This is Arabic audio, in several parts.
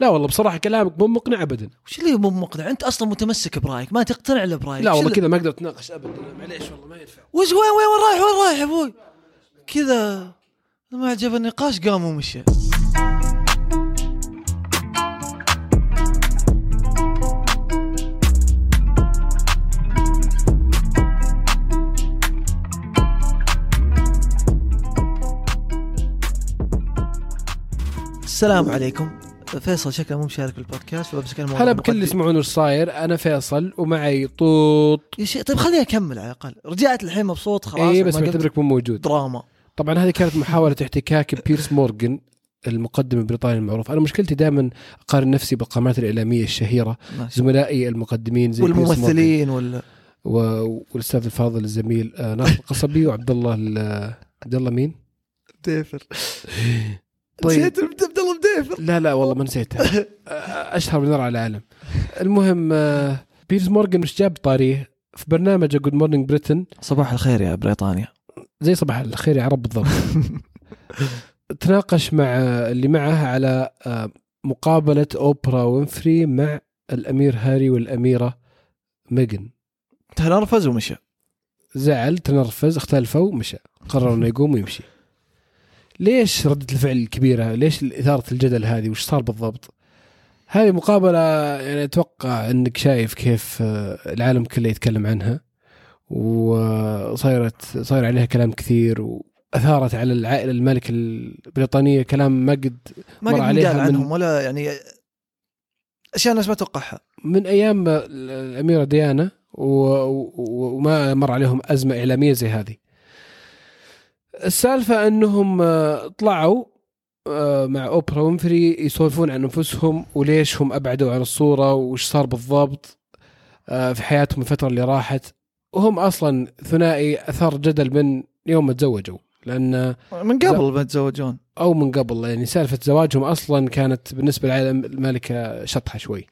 لا والله بصراحة كلامك مو مقنع ابدا. وش اللي مو مقنع؟ أنت أصلا متمسك برأيك ما تقتنع إلا برأيك. لا والله كذا ما أقدر أتناقش ابدا. معليش والله ما ينفع. وش وين وين وين رايح؟ وين رايح أبوي؟ كذا ما عجب النقاش قام ومشى السلام عليكم. فيصل شكله مو مشارك بالبودكاست فبمسك الموضوع هلا بكل اللي. يسمعون وش صاير أنا فيصل ومعي طوط يا شيخ طيب خليني أكمل على الأقل رجعت الحين مبسوط خلاص اي بس معتبرك مو موجود دراما طبعا هذه كانت محاولة احتكاك بيرس مورغان المقدم البريطاني المعروف أنا مشكلتي دائما أقارن نفسي بالقامات الإعلامية الشهيرة ماشي. زملائي المقدمين زي والممثلين ولا و- والأستاذ الفاضل الزميل آه، ناصر القصبي وعبد الله ال- عبد الله مين؟ ديفر طيب. بديفر لا لا والله ما نسيتها. أشهر من نار على العالم. المهم آه، بيرس مورغان مش جاب طاريه في برنامجه Good Morning Britain صباح الخير يا بريطانيا. زي صباح الخير يا عرب بالضبط. تناقش مع اللي معه على آه، مقابلة أوبرا وينفري مع الأمير هاري والأميرة ميغن تنرفز ومشى. زعل تنرفز اختلفوا مشى قرر إنه يقوم ويمشي. ليش ردة الفعل الكبيرة؟ ليش إثارة الجدل هذه؟ وش صار بالضبط؟ هذه مقابلة يعني أتوقع أنك شايف كيف آه، العالم كله يتكلم عنها. وصايرت صاير عليها كلام كثير وأثارت على العائلة الملكة البريطانية كلام ما قد ما قد عليها من- عنهم ولا يعني أشياء الناس ما توقعها. من أيام الأميرة ديانا و- و- وما مر عليهم أزمة إعلامية زي هذه. السالفة أنهم آه، طلعوا آه، مع أوبرا وينفري يسولفون عن أنفسهم وليش هم أبعدوا عن الصورة وش صار بالضبط آه، في حياتهم الفترة اللي راحت. وهم أصلا ثنائي أثار جدل من يوم ما تزوجوا. لأن من قبل ما يتزوجون أو من قبل يعني سالفة زواجهم أصلا كانت بالنسبة للعالم الملكة شطحة شوي.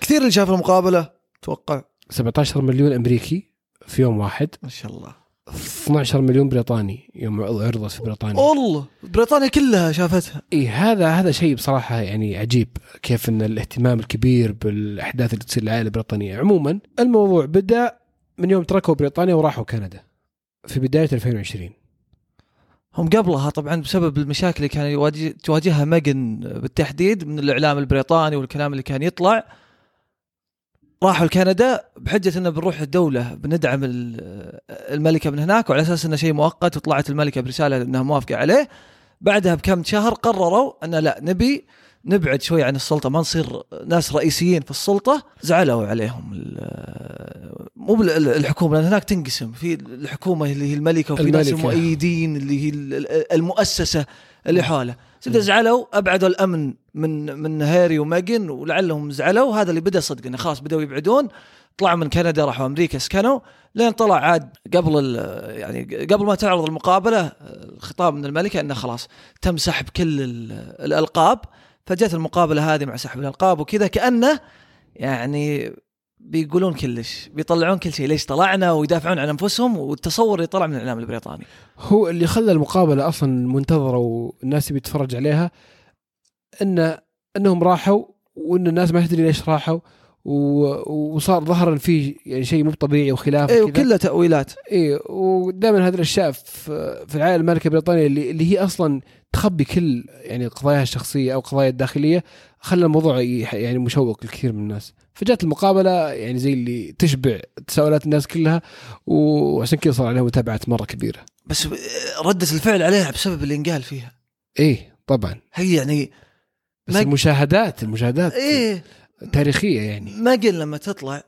كثير اللي شاف المقابلة توقع. 17 مليون أمريكي في يوم واحد. ما شاء الله. 12 مليون بريطاني يوم عرضت في بريطانيا. والله بريطانيا كلها شافتها. إي هذا هذا شيء بصراحة يعني عجيب كيف إن الاهتمام الكبير بالأحداث اللي تصير للعائلة البريطانية. عموما الموضوع بدأ من يوم تركوا بريطانيا وراحوا كندا في بداية 2020 هم قبلها طبعا بسبب المشاكل اللي كان يواجه تواجهها ميغن بالتحديد من الإعلام البريطاني والكلام اللي كان يطلع. راحوا لكندا بحجة إنه بنروح الدولة بندعم ال- الملكة من هناك وعلى أساس إنه شيء مؤقت وطلعت الملكة برسالة إنها موافقة عليه. بعدها بكم شهر قرروا ان لا نبي نبعد شوي عن السلطة ما نصير ناس رئيسيين في السلطة. زعلوا عليهم مو الحكومة لأن هناك تنقسم. في الحكومة اللي هي الملكة وفي ناس الملكة. المؤيدين اللي هي ال- المؤسسة اللي حوله. زبده زعلوا أبعدوا الأمن من من هاري وميغن ولعلهم زعلوا. هذا اللي بدأ صدق إنه خلاص بدأوا يبعدون. طلعوا من كندا راحوا أمريكا سكنوا. لين طلع عاد قبل يعني قبل ما تعرض المقابلة الخطاب من الملكة إنه خلاص تم سحب كل ال- الألقاب. فجت المقابلة هذه مع سحب الألقاب وكذا كأنه يعني بيقولون كلش بيطلعون كل شيء. ليش طلعنا ويدافعون عن أنفسهم والتصور اللي طلع من الإعلام البريطاني. هو اللي خلى المقابلة أصلا منتظرة والناس تبي تتفرج عليها. ان إنهم راحوا وإن الناس ما تدري ليش راحوا وصار ظهر في يعني شيء مو طبيعي وخلاف كذا. وكلها تأويلات. اي ودائما هذه الأشياء في في العائلة الملكه البريطانية اللي, اللي هي أصلا تخبي كل يعني قضاياها الشخصية أو قضايا الداخلية خلى الموضوع يح- يعني مشوق لكثير من الناس. فجات المقابلة يعني زي اللي تشبع تساؤلات الناس كلها وعشان كذا صار عليها متابعات مرة كبيرة. بس ردة الفعل عليها بسبب اللي انقال فيها. إيه طبعا. هي يعني بس المشاهدات المشاهدات إيه. تاريخية يعني. ما قل لما تطلع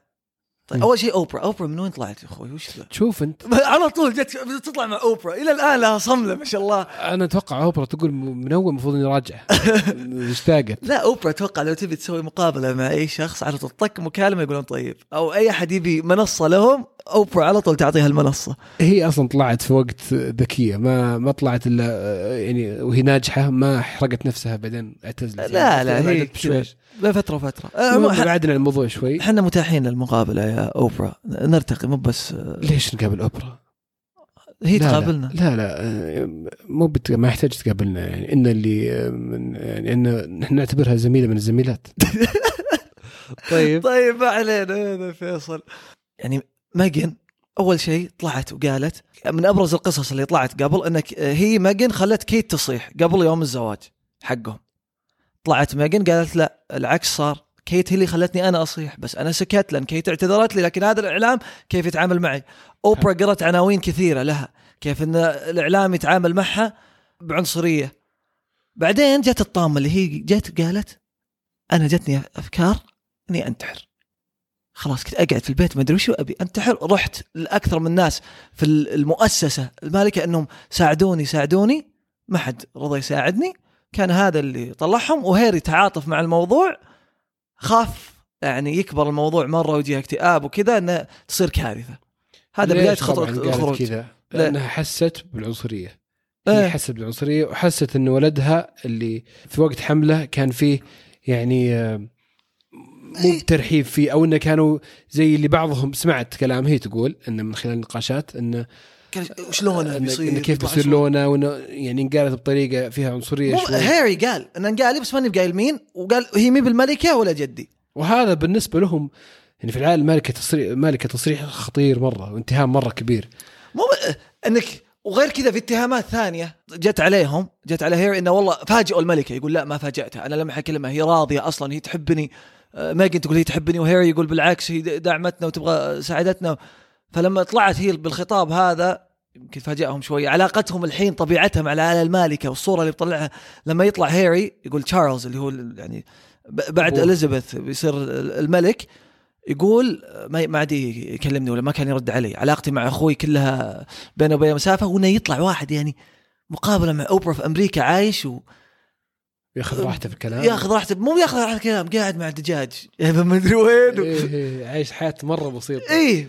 طيب. أول شيء أوبرا أوبرا من وين طلعت يا أخوي؟ وش ذا؟ تشوف أنت. على طول جت تطلع مع أوبرا إلى الآن لها صملة ما شاء الله. أنا أتوقع أوبرا تقول من أول المفروض إني راجع. اشتاقت. لا أوبرا أتوقع لو تبي تسوي مقابلة مع أي شخص على طول طق مكالمة يقولون طيب أو أي أحد يبي منصة لهم أوبرا على طول تعطيها المنصة. هي أصلا طلعت في وقت ذكية ما ما طلعت إلا يعني وهي ناجحة ما حرقت نفسها بعدين اعتزلت. لا لا هي بفتره فترة بعدنا الموضوع شوي. إحنا متاحين للمقابلة يا أوبرا. نرتقي مو بس ليش نقابل أوبرا؟ هي لا تقابلنا. لا لا, لا. مو بت... ما يحتاج تقابلنا. يعني إن اللي من يعني إن نحن نعتبرها زميلة من الزميلات. طيب. طيب ما علينا هذا فيصل. يعني ماجن أول شيء طلعت وقالت من أبرز القصص اللي طلعت قبل إنك هي ميغن خلت كيت تصيح قبل يوم الزواج حقهم. طلعت ميغن قالت لا العكس صار. كيت هي اللي خلتني أنا أصيح بس أنا سكت لأن كيت اعتذرت لي لكن هذا الإعلام كيف يتعامل معي؟ أوبرا قرأت عناوين كثيرة لها كيف إن الإعلام يتعامل معها بعنصرية. بعدين جت الطامة اللي هي جت قالت أنا جتني أفكار إني أنتحر. خلاص كنت أقعد في البيت ما أدري وش أبي أنتحر. رحت لأكثر من ناس في المؤسسة المالكة إنهم ساعدوني ساعدوني. ما حد رضى يساعدني. كان هذا اللي طلعهم وهيري تعاطف مع الموضوع. خاف يعني يكبر الموضوع مرة ويجيها اكتئاب وكذا إنه تصير كارثة. هذا بداية خطوة الخروج. كذا؟ لأنها حست بالعنصرية. هي إيه. حست بالعنصرية وحست إن ولدها اللي في وقت حملة كان فيه يعني مو إيه. بترحيب فيه أو إنه كانوا زي اللي بعضهم سمعت كلام هي تقول إنه من خلال النقاشات إنه شلونه بيصير؟ كيف بيصير. لونه وإنه يعني انقالت بطريقة فيها عنصرية شوي. هاري قال إنه انقال لي بس ماني بقايل مين وقال هي مي بالملكة ولا جدي. وهذا بالنسبة لهم يعني في العالم مالكه تصريح مالكه تصريح خطير مرة واتهام مرة كبير. مو. انك وغير كذا في اتهامات ثانية جت عليهم جت على هيري إنه والله فاجئوا الملكة يقول لا ما فاجأتها أنا لما اكلمها هي راضية أصلا هي تحبني. آه، ميجن تقول هي تحبني وهيري يقول بالعكس هي دعمتنا وتبغى ساعدتنا. فلما طلعت هي بالخطاب هذا يمكن فاجأهم شوي علاقتهم الحين طبيعتها مع العائله المالكة والصورة اللي بيطلعها. لما يطلع هيري يقول تشارلز اللي هو يعني بعد. إليزابيث بيصير الملك يقول ما عاد يكلمني ولا ما كان يرد علي. علاقتي مع أخوي كلها بينه وبين مسافة. وانه يطلع واحد يعني مقابلة مع أوبرا في أمريكا عايش و... ياخذ راحته في الكلام. ياخذ راحته. مو ياخذ راحته الكلام قاعد مع الدجاج. يعني ما أدري وين. و... إيه إيه. عايش حياة مرة بسيطة. إيه.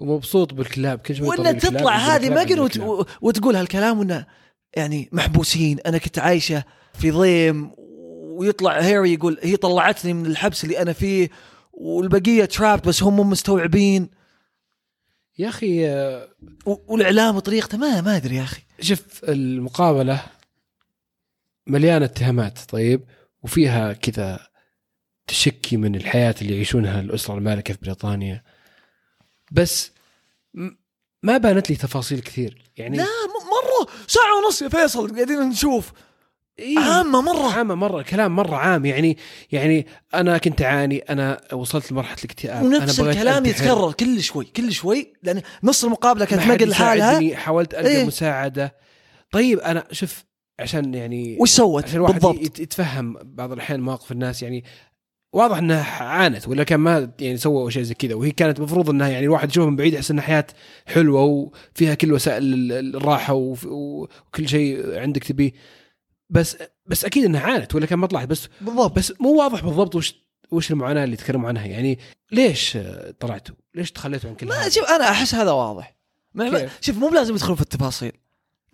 ومبسوط بالكلاب كل شوي وانها تطلع هذه ما يجيب وت... وتقول هالكلام وانه يعني محبوسين. أنا كنت عايشة في ضيم ويطلع هيري يقول هي طلعتني من الحبس اللي أنا فيه والبقية ترابت بس هم مو مستوعبين. يا أخي آه، والإعلام وطريقته ما ما أدري يا أخي. شوف المقابلة مليانة اتهامات طيب وفيها كذا تشكي من الحياة اللي يعيشونها الأسرة المالكة في بريطانيا. بس ما بانت لي تفاصيل كثير. يعني لا مرة. ساعة ونص يا فيصل قاعدين نشوف. إيه. عامة مرة. عامة مرة. كلام مرة عام. يعني يعني أنا كنت أعاني. أنا وصلت لمرحلة الاكتئاب. ونفس أنا بغيت الكلام أنتحر. يتكرر كل شوي كل شوي لأن نص المقابلة كانت مقل لحالها حاولت ألقى إيه. مساعدة. طيب أنا شوف عشان يعني وش سوت عشان الواحد بالضبط؟ يت- يتفهم بعض الأحيان مواقف الناس. يعني واضح إنها عانت ولا كان ما يعني سووا شيء زي كذا. وهي كانت المفروض إنها يعني الواحد يشوفها من بعيد يحس إنها حياة حلوة وفيها كل وسائل ال- الراحة وكل شيء عندك تبيه. بس بس أكيد إنها عانت ولا كان ما طلعت بس بالضبط. بس مو واضح بالضبط وش وش المعاناة اللي تكلموا عنها. يعني ليش طلعتوا؟ ليش تخليتوا عن كل ما؟ شوف أنا أحس هذا واضح؟ شوف مو بلازم يدخلون في التفاصيل.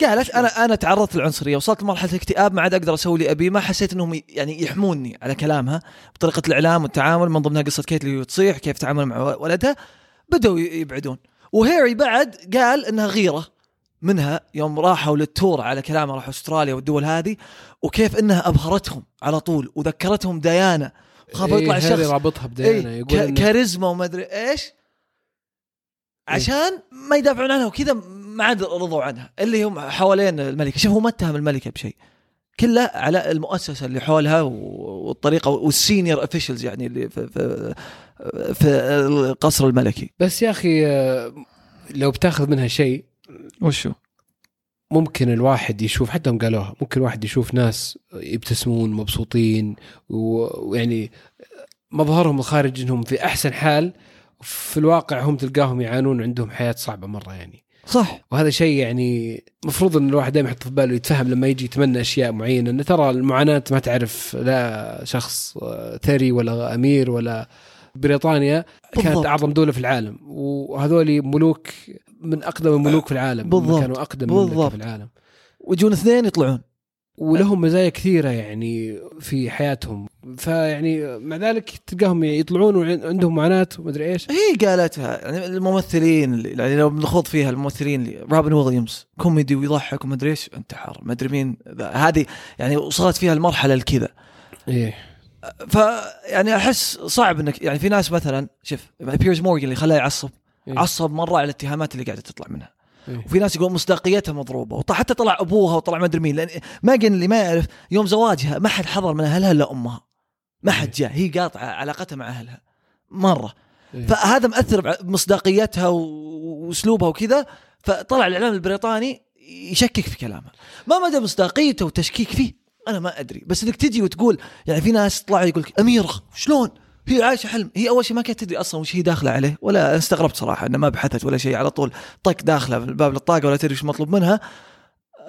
قالت أنا أنا تعرضت للعنصرية وصلت لمرحلة الاكتئاب ما عاد أقدر أسوي اللي ابيه ما حسيت إنهم يعني يحموني على كلامها بطريقة الإعلام والتعامل من ضمنها قصة كيت اللي تصيح كيف تتعامل مع ولدها بدأوا ي- يبعدون. وهيري بعد قال إنها غيرة منها يوم راحوا للتور على كلامه راحوا أستراليا والدول هذه وكيف إنها أبهرتهم على طول وذكرتهم ديانا. يطلع إيه، هاري الشخص رابطها بديانا إيه يقول كاريزما وما أدري إيش عشان ما يدافعون عنها وكذا ما عاد رضوا عنها. اللي هم حوالين الملكة. شوف هو ما اتهم الملكة بشيء. كله على المؤسسة اللي حولها والطريقة وال senior officials يعني اللي في, في, في القصر الملكي. بس يا أخي آه، لو بتاخذ منها شيء وشو؟ ممكن الواحد يشوف حتى هم قالوها ممكن الواحد يشوف ناس يبتسمون مبسوطين ويعني مظهرهم الخارجي إنهم في أحسن حال في الواقع هم تلقاهم يعانون عندهم حياة صعبة مرة يعني. صح وهذا شيء يعني المفروض إن الواحد دائما يحط في باله يتفهم لما يجي يتمنى أشياء معينة إن ترى المعاناة ما تعرف لا شخص آه، ثري ولا أمير ولا بريطانيا كانت بالضبط. أعظم دولة في العالم وهذول ملوك من أقدم الملوك في العالم بالضبط. كانوا أقدم بالضبط. في العالم ويجون اثنين يطلعون ولهم مزايا كثيرة يعني في حياتهم فيعني مع ذلك تلقاهم يطلعون وعندهم معاناة ومدري إيش. هي قالتها يعني الممثلين اللي يعني لو بنخوض فيها الممثلين اللي روبن ويليامز كوميدي ويضحك ومدري إيش انتحر ما أدري مين. هذه يعني وصلت فيها المرحلة الكذا. إيه. فيعني أحس صعب انك يعني في ناس مثلا شوف بيرز مورجان اللي خلاه يعصب إيه. عصب مرة على الاتهامات اللي قاعدة تطلع منها. إيه. وفي ناس يقول مصداقيتها مضروبة وحتى طلع أبوها وطلع ما أدري مين لأن ماجن اللي ما يعرف يوم زواجها ما حد حضر من اهلها الا أمها؟ ما حد جاء. هي قاطعة علاقتها مع أهلها. مرة. إيه. فهذا مأثر بمصداقيتها وأسلوبها وكذا. فطلع الإعلام البريطاني يشكك في كلامها ما مدى مصداقيته وتشكيك فيه؟ أنا ما أدري. بس إنك تجي وتقول يعني في ناس طلعوا يقول لك أميرة شلون؟ هي عايشة حلم. هي أول شيء ما كانت تدري أصلا وش هي داخلة عليه ولا استغربت صراحة انها ما بحثت ولا شيء على طول. طق داخلة في الباب للطاقه ولا تدري وش مطلوب منها.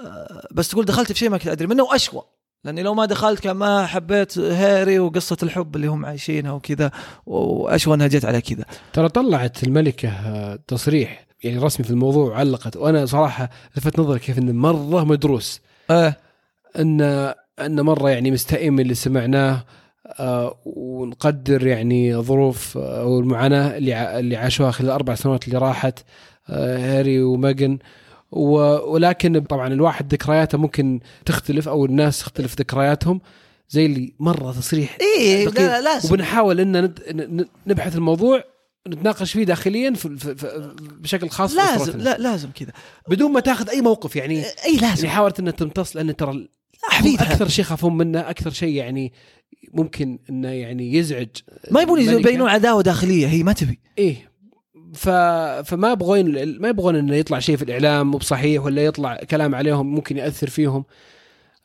آه، بس تقول دخلت في شيء ما كنت أدري منه وأشوى. لأني لو ما دخلت كان ما حبيت هاري وقصة الحب اللي هم عايشينها وكذا وأشوى أنها جت على كذا. ترى طلعت الملكة آه، تصريح يعني رسمي في الموضوع وعلقت وأنا صراحة لفت نظري كيف انه مرة مدروس. إيه. إن إن مرة يعني مستائم من اللي سمعناه آه، ونقدر يعني ظروف آه، أو المعاناه اللي اللي عاشوها خلال الأربع سنوات اللي راحت آه، هاري وماجن. ولكن طبعا الواحد ذكرياته ممكن تختلف أو الناس تختلف ذكرياتهم زي اللي مرة تصريح دقيق. لا لا لازم وبنحاول إن نبحث الموضوع نتناقش فيه داخليا في بشكل خاص لازم. لا لازم كذا بدون ما تاخذ أي موقف يعني اي لازم يعني حاولت إنها تمتص لأن ترى أكثر شيء يخافون منه أكثر شيء يعني ممكن إنه يعني يزعج ما يبون. يبينون عداوة داخلية هي ما تبي إيه ف... فما يبغون ما يبغون إنه يطلع شيء في الإعلام مو بصحيح ولا يطلع كلام عليهم ممكن يأثر فيهم.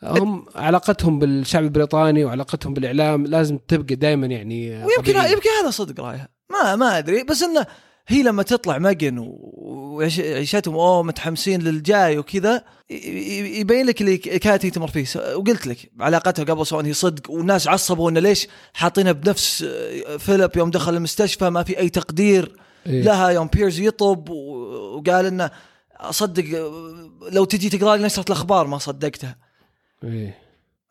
هم علاقتهم بالشعب البريطاني وعلاقتهم بالإعلام لازم تبقى دائما يعني ويمكن طبيعية. يمكن هذا صدق رايها. ما ما أدري. بس إنه هي لما تطلع ماجن و- وعيشتهم أوه متحمسين للجاي وكذا يبين لك اللي كانت هي تمر فيه وقلت لك علاقتها قبل سواء هي صدق والناس عصبوا إنه ليش حاطينها بنفس آه، فيليب يوم دخل المستشفى ما في أي تقدير. إيه. لها يوم بيرز يطب وقال إنه أصدق لو تجي تقرأ لي نشرة الأخبار ما صدقتها إيه.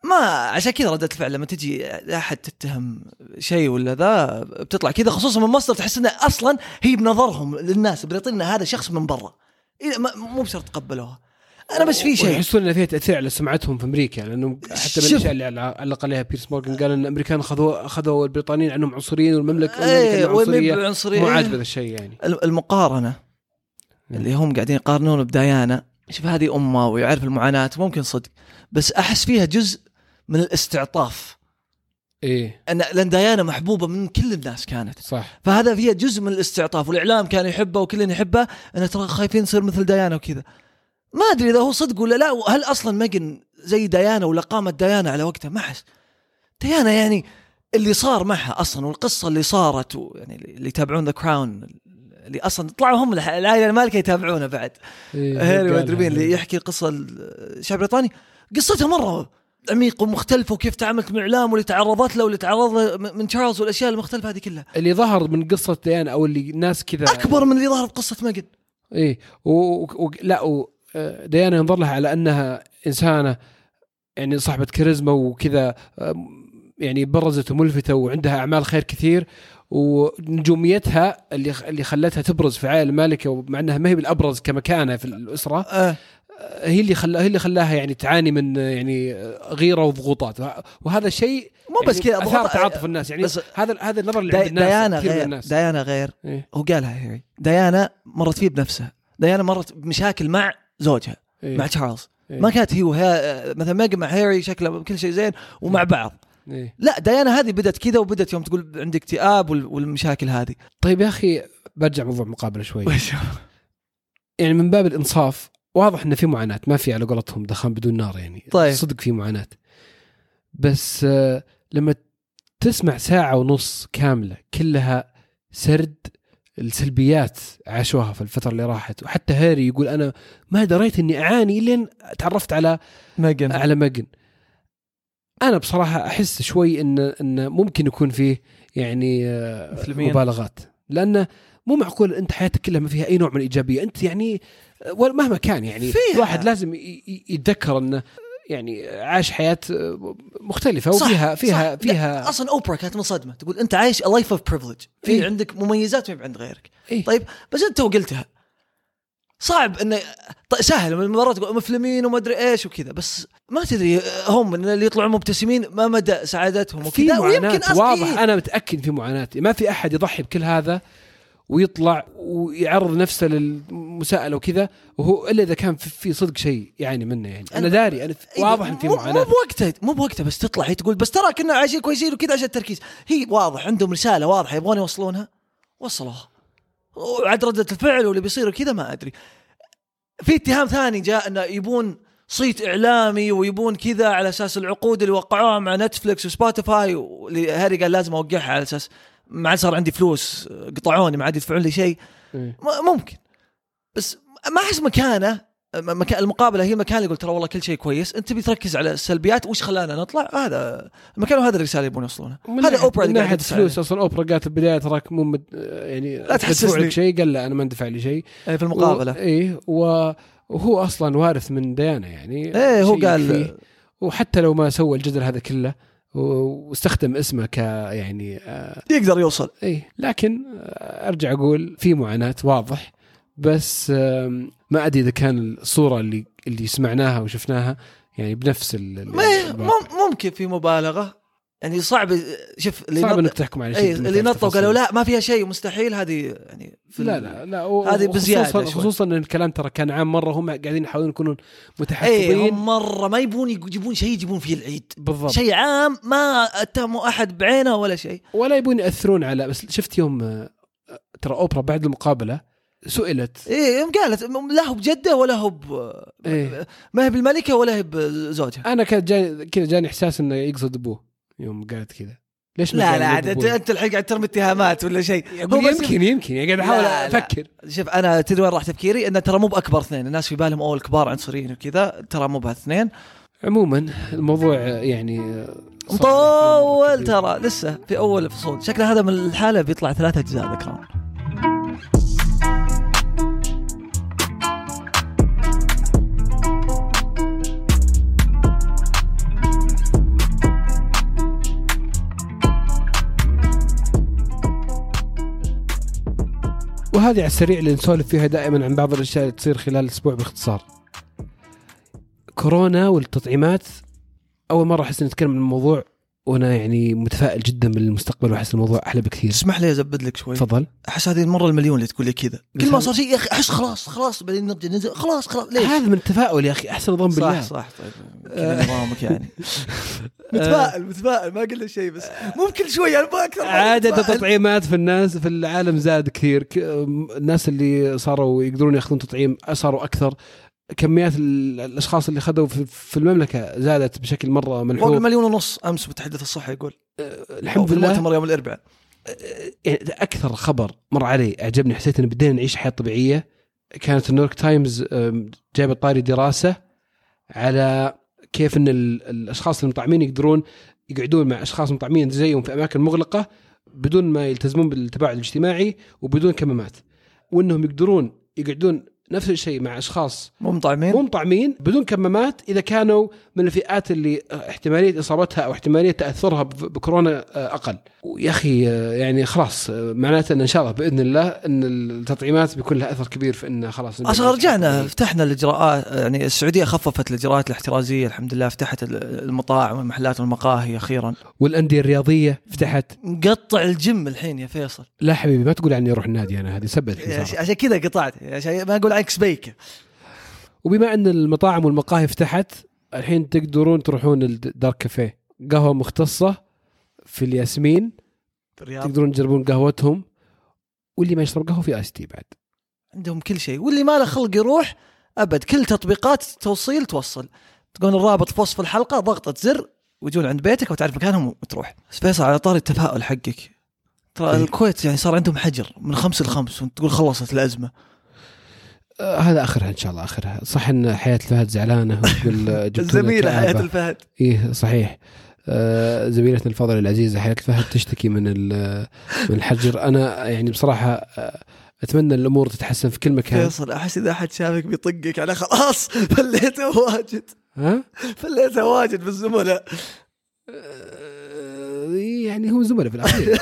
ما عشان كذا ردة الفعل لما تجي أحد تتهم شيء ولا ذا بتطلع كذا خصوصا من مصدر تحس إنه أصلا هي بنظرهم للناس إن هذا شخص من برا إيه، ما- مو بشرط تقبلوها أنا بس في شيء. ويحسون ان فيها تأثير على سمعتهم في أمريكا لأنه حتى من. الأشياء اللي علق- عليها بيرس مورغان قال إن الأمريكان اخذوا اخذوا البريطانيين عنهم عنصريين والمملكة إيه والمملكه عنصرية. مو. عاجبة ذا الشيء يعني. المقارنة اللي هم قاعدين يقارنون بديانا شوف هذه أمة ويعرف المعاناة ممكن صدق بس أحس فيها جزء من الاستعطاف. إيه. ان لأن ديانا محبوبة من كل الناس كانت. صح. فهذا فيها جزء من الاستعطاف والإعلام كان يحبه وكل يحبه انه ترى خايفين نصير مثل ديانا وكذا. ما أدري إذا هو صدق ولا لا هل أصلا ماجن زي ديانا ولا قامت ديانا على وقتها؟ ما أحس. ديانا يعني اللي صار معها أصلا والقصة اللي صارت يعني اللي يتابعون ذا كراون اللي أصلا طلعوا هم العائله المالكه يتابعونه بعد. إيه هاري ما. ادري مين اللي يحكي قصة الشعب البريطاني؟ قصتها مرة عميقة ومختلفة وكيف تعاملت مع الإعلام واللي تعرضت له واللي تعرض له من تشارلز والأشياء المختلفة هذه كلها. اللي ظهر من قصة ديانا أو اللي الناس كذا أكبر من اللي ظهر بقصه ماجن إيه و... و... لا و... آه، ديانا ينظر لها على أنها إنسانة يعني صاحبة كاريزما وكذا يعني برزت وملفتة وعندها أعمال خير كثير ونجوميتها اللي اللي خلتها تبرز في عائلة المالكه ومع أنها ما هي بالأبرز كمكانة في الأسرة آه. آه، هي اللي خلا هي اللي خلاها يعني تعاني من آه، يعني آه، غيرة وضغوطات. وهذا الشيء مو بس يعني كذا أثار تعاطف الناس. يعني بس- هذا هذا النظر اللي عند الناس ديانا غير الناس. ديانا غير. إيه. هو قالها هاري ديانا مرت فيه بنفسها. ديانا مرت بمشاكل مع زوجها إيه. مع تشارلز. إيه. ما كانت هي وها مثلا ماجن مع هاري شكله كل شيء زين ومع بعض. إيه. لا ديانا هذه بدت كذا وبدت يوم تقول عندي اكتئاب وال- والمشاكل هذه. طيب يا أخي برجع موضوع مقابله شوي. يعني من باب الإنصاف واضح انه في معاناة. ما في على قولتهم دخان بدون نار يعني. طيب. صدق في معاناة. بس آه، لما تسمع ساعة ونص كاملة كلها سرد السلبيات عاشوها في الفترة اللي راحت. وحتى هاري يقول أنا ما دريت إني أعاني لين تعرفت على ماجن على ماجن أنا بصراحة أحس شوي ان إن ممكن يكون فيه يعني آه،؟ مبالغات. لأنه مو معقول أنت حياتك كلها ما فيها أي نوع من الإيجابية. أنت يعني آه، مهما كان يعني. الواحد لازم يتذكر إنه يعني عاش حياة مختلفة صح، وفيها فيها صح. فيها لا أصلا أوبرا كانت منصدمة. تقول أنت عايش life of privilege في إيه. عندك مميزات ما عند غيرك. إيه. طيب بس أنت وقلتها صعب انه سهل. من مرات تقول مفلمين وما أدري إيش وكذا. بس ما تدري هم اللي يطلعون مبتسمين ما مدى سعادتهم في وكذا أص- واضح. إيه. أنا متأكد في معاناه ما في أحد يضحي بكل هذا ويطلع ويعرض نفسه للمساءلة وكذا وهو إلا إذا كان في- صدق شيء يعاني منه يعني. أنا داري أنا إيه، واضح إن في مو- معاناة. مو بوقتها مو بوقتها بس تطلع هي تقول بس ترى كنا عايشين كويسين وكذا عشان التركيز. هي واضح عندهم رسالة واضحة يبغون يوصلونها. وصلوها. وعد ردة الفعل واللي بيصير وكذا ما أدري. في اتهام ثاني جاء إنه يبون صيت إعلامي ويبون كذا على أساس العقود اللي وقعوها مع Netflix و Spotify واللي هاري قال لازم أوقعها على أساس ما عاد صار عندي فلوس قطعوني ما عاد يدفعون لي شيء إيه. ممكن بس ما أحس مكانه مكان المقابلة هي المكان اللي يقول ترى والله كل شيء كويس أنت تبي تركز على السلبيات وش خلانا نطلع هذا المكان وهذا الرسالة يبون يوصلونها من هذا اوبرا من ناحية فلوس أصلا اوبرا قالت البداية تراك مو مد... يعني لا تحسسني. لك شيء قال لا أنا ما أندفع لي شيء عليه. في المقابلة و... إيه و... وهو أصلا وارث من ديانا يعني إيه هو قال يكفيه. وحتى لو ما سوى الجدل هذا كله واستخدم اسمه ك يعني آه يقدر يوصل. إيه لكن آه أرجع أقول في معاناة واضح بس ما أدري إذا كان الصورة اللي اللي سمعناها وشفناها يعني بنفس ممكن في مبالغة يعني صعب شوف اللي صعب إنك تحكم على شيء اي بدون اللي نطوا. قالوا لا ما فيها شيء مستحيل هذه يعني في لا لا لا هذه بزيادة شوي. خصوصا إن الكلام ترى كان عام مرة هم قاعدين يحاولون يكونون اي متحفظين هم مرة ما يبون يجيبون شيء يجيبون فيه العيد. بالضبط. شيء عام ما أتهموا أحد بعينه ولا شيء. ولا يبون يأثرون على بس شفت يوم آه، ترى أوبرا بعد المقابلة سئلت. إيه يوم قالت لا هو بجده ولا هو ب... إيه. ما هي بالملكة ولا هي بزوجها. أنا كان جاني كذا جاني إحساس إنه يقصد أبوه. يوم قالت كذا. ليش لا لا عاد أنت؟ أنت الحين قاعد ترمي اتهامات ولا شيء. هو يمكن يمكن. يعني قاعد أحاول. أفكر. شوف أنا تدري وين راح تفكيري؟ انه ترى مو باكبر اثنين. الناس في بالهم أول كبار عنصريين وكذا ترى مو بهالاثنين. عموما الموضوع يعني مطول. ترى لسه في أول فصول. شكله هذا من الحالة بيطلع ثلاثة أجزاء ذكران. وهذه على السريع اللي نسولف فيها دائما عن بعض الأشياء اللي تصير خلال الأسبوع باختصار. كورونا والتطعيمات أول مرة أحس إني أتكلم عن الموضوع وأنا يعني متفائل جدا بالمستقبل وأحس الموضوع أحلى بكثير. اسمح لي ازبد لك شوي. تفضل. أحس هذه المرة المليون اللي تقول لي كذا. كل ما صار شيء يا أخي أحس خلاص خلاص بعدين نبدأ ننزل. خلاص خلاص ليش؟ هذا من التفاؤل يا أخي أحسن ظن بالله. صح صح طيب. كذا نظامك يعني. متفائل متفائل ما قلنا شيء بس. ممكن شوي أنا أكثر عدد التطعيمات في الناس في العالم زاد كثير. الناس اللي صاروا يقدرون يأخذون تطعيم صاروا أكثر. كميات ال- الأشخاص اللي اخذوا في- المملكة زادت بشكل مرة فوق ملحوظ المليون ونص أمس متحدث الصحه يقول. الحمد في لله. المؤتمر يوم الأربعاء. يعني أكثر خبر مر علي أعجبني حسيت إن بدينا نعيش حياة طبيعية. كانت النيويورك تايمز أم، جايبه طاري دراسة على كيف إن ال- الأشخاص المطعمين يقدرون يقعدون مع أشخاص مطعمين زيهم في أماكن مغلقة بدون ما يلتزمون بالتباعد الاجتماعي وبدون كمامات. وإنهم يقدرون يقعدون نفس الشيء مع أشخاص مطعمين مطعمين بدون كمامات إذا كانوا من الفئات اللي احتمالية إصابتها أو احتمالية تأثرها بكورونا أقل. ويا أخي يعني خلاص معناته إن ان شاء الله بإذن الله إن التطعيمات بيكون لها أثر كبير في ان خلاص أصلا رجعنا. فتحنا الإجراءات يعني السعودية خففت الإجراءات الاحترازية الحمد لله فتحت ال- المطاعم والمحلات والمقاهي أخيرا. والأندية الرياضية فتحت. مقطع الجيم الحين يا فيصل. لا حبيبي ما تقول عني أروح النادي أنا هذه سبت عش- عشان كذا قطعت عشان ما أقول عنك سبيكه وبما أن المطاعم والمقاهي فتحت الحين تقدرون تروحون الدارك كافيه قهوة مختصة في الياسمين. في الرياض تقدرون تجربون قهوتهم. واللي ما يشرب قهوة في آيس تي بعد. عندهم كل شيء. واللي ما له خلق يروح أبد. كل تطبيقات توصيل توصل. تكون الرابط في وصف الحلقة ضغطة زر ويجون عند بيتك وتعرف مكانهم وتروح. بس فيصل على طاري التفاؤل حقك. ترى إيه. الكويت يعني صار عندهم حجر من خمس لخمس وانت تقول خلصت الأزمة. آه هذا آخرها إن شاء الله آخرها. صح إن حياة الفهد زعلانة وتقول لنا الزميله. حياة الفهد. إيه صحيح. آه زميلتنا الفاضله العزيزة حياة الفهد تشتكي من من الحجر. أنا يعني بصراحة آه أتمنى الأمور تتحسن في كل مكان. فيصل أحس إذا أحد شافك بيطقك أنا خلاص بليته واجد. ها؟ فليتها واجد بالزملاء يعني هم زملاء في الاخير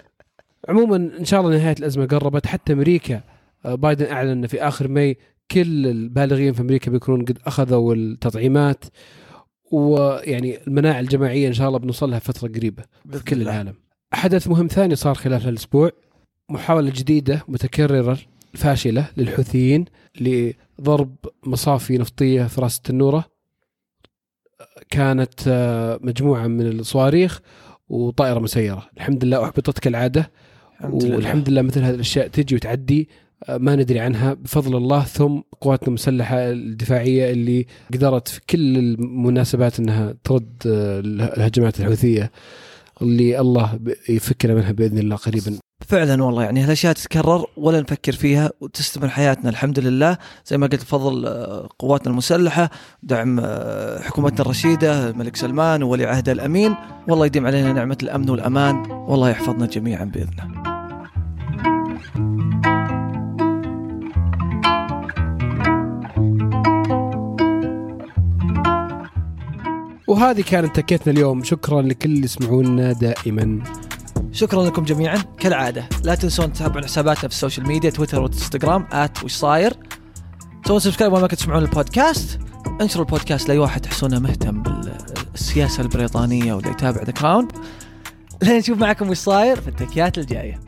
عموما إن شاء الله نهاية الأزمة قربت. حتى أمريكا بايدن أعلن إن في آخر ماي كل البالغين في أمريكا بيكونون قد أخذوا التطعيمات ويعني المناعة الجماعية إن شاء الله بنوصل لها فترة قريبة في كل العالم. حدث مهم ثاني صار خلال هالأسبوع محاولة جديدة متكررة فاشلة للحوثيين لضرب مصافي نفطية في راس التنورة كانت آه، مجموعة من الصواريخ وطائرة مسيرة الحمد لله أحبطت كالعادة الحمد لله. والحمد لله مثل هذه الأشياء تجي وتعدي آه، ما ندري عنها. بفضل الله ثم قواتنا المسلحة الدفاعية اللي قدرت في كل المناسبات إنها ترد آه، الهجمات الحوثية اللي الله يفكنا منها بإذن الله قريبا. فعلا والله يعني هالاشياء تتكرر ولا نفكر فيها وتستمر حياتنا الحمد لله. زي ما قلت بفضل آه، قواتنا المسلحة دعم آه، حكومتنا الرشيدة الملك سلمان وولي عهده الأمين. والله يديم علينا نعمة الأمن والأمان. والله يحفظنا جميعا بإذنه. وهذه كانت تكيتنا اليوم. شكرا لكل اللي يسمعونا دائما. شكرا لكم جميعا. كالعادة لا تنسون تتابعون حساباتنا في ال social media Twitter و Instagram وش صاير سووا subscribe وين ما كنتوا تسمعون البودكاست؟ انشروا البودكاست لأي واحد تحسونه مهتم بالسياسة البريطانية ولا يتابع The Crown لين نشوف معكم وش صاير في التكيات الجاية.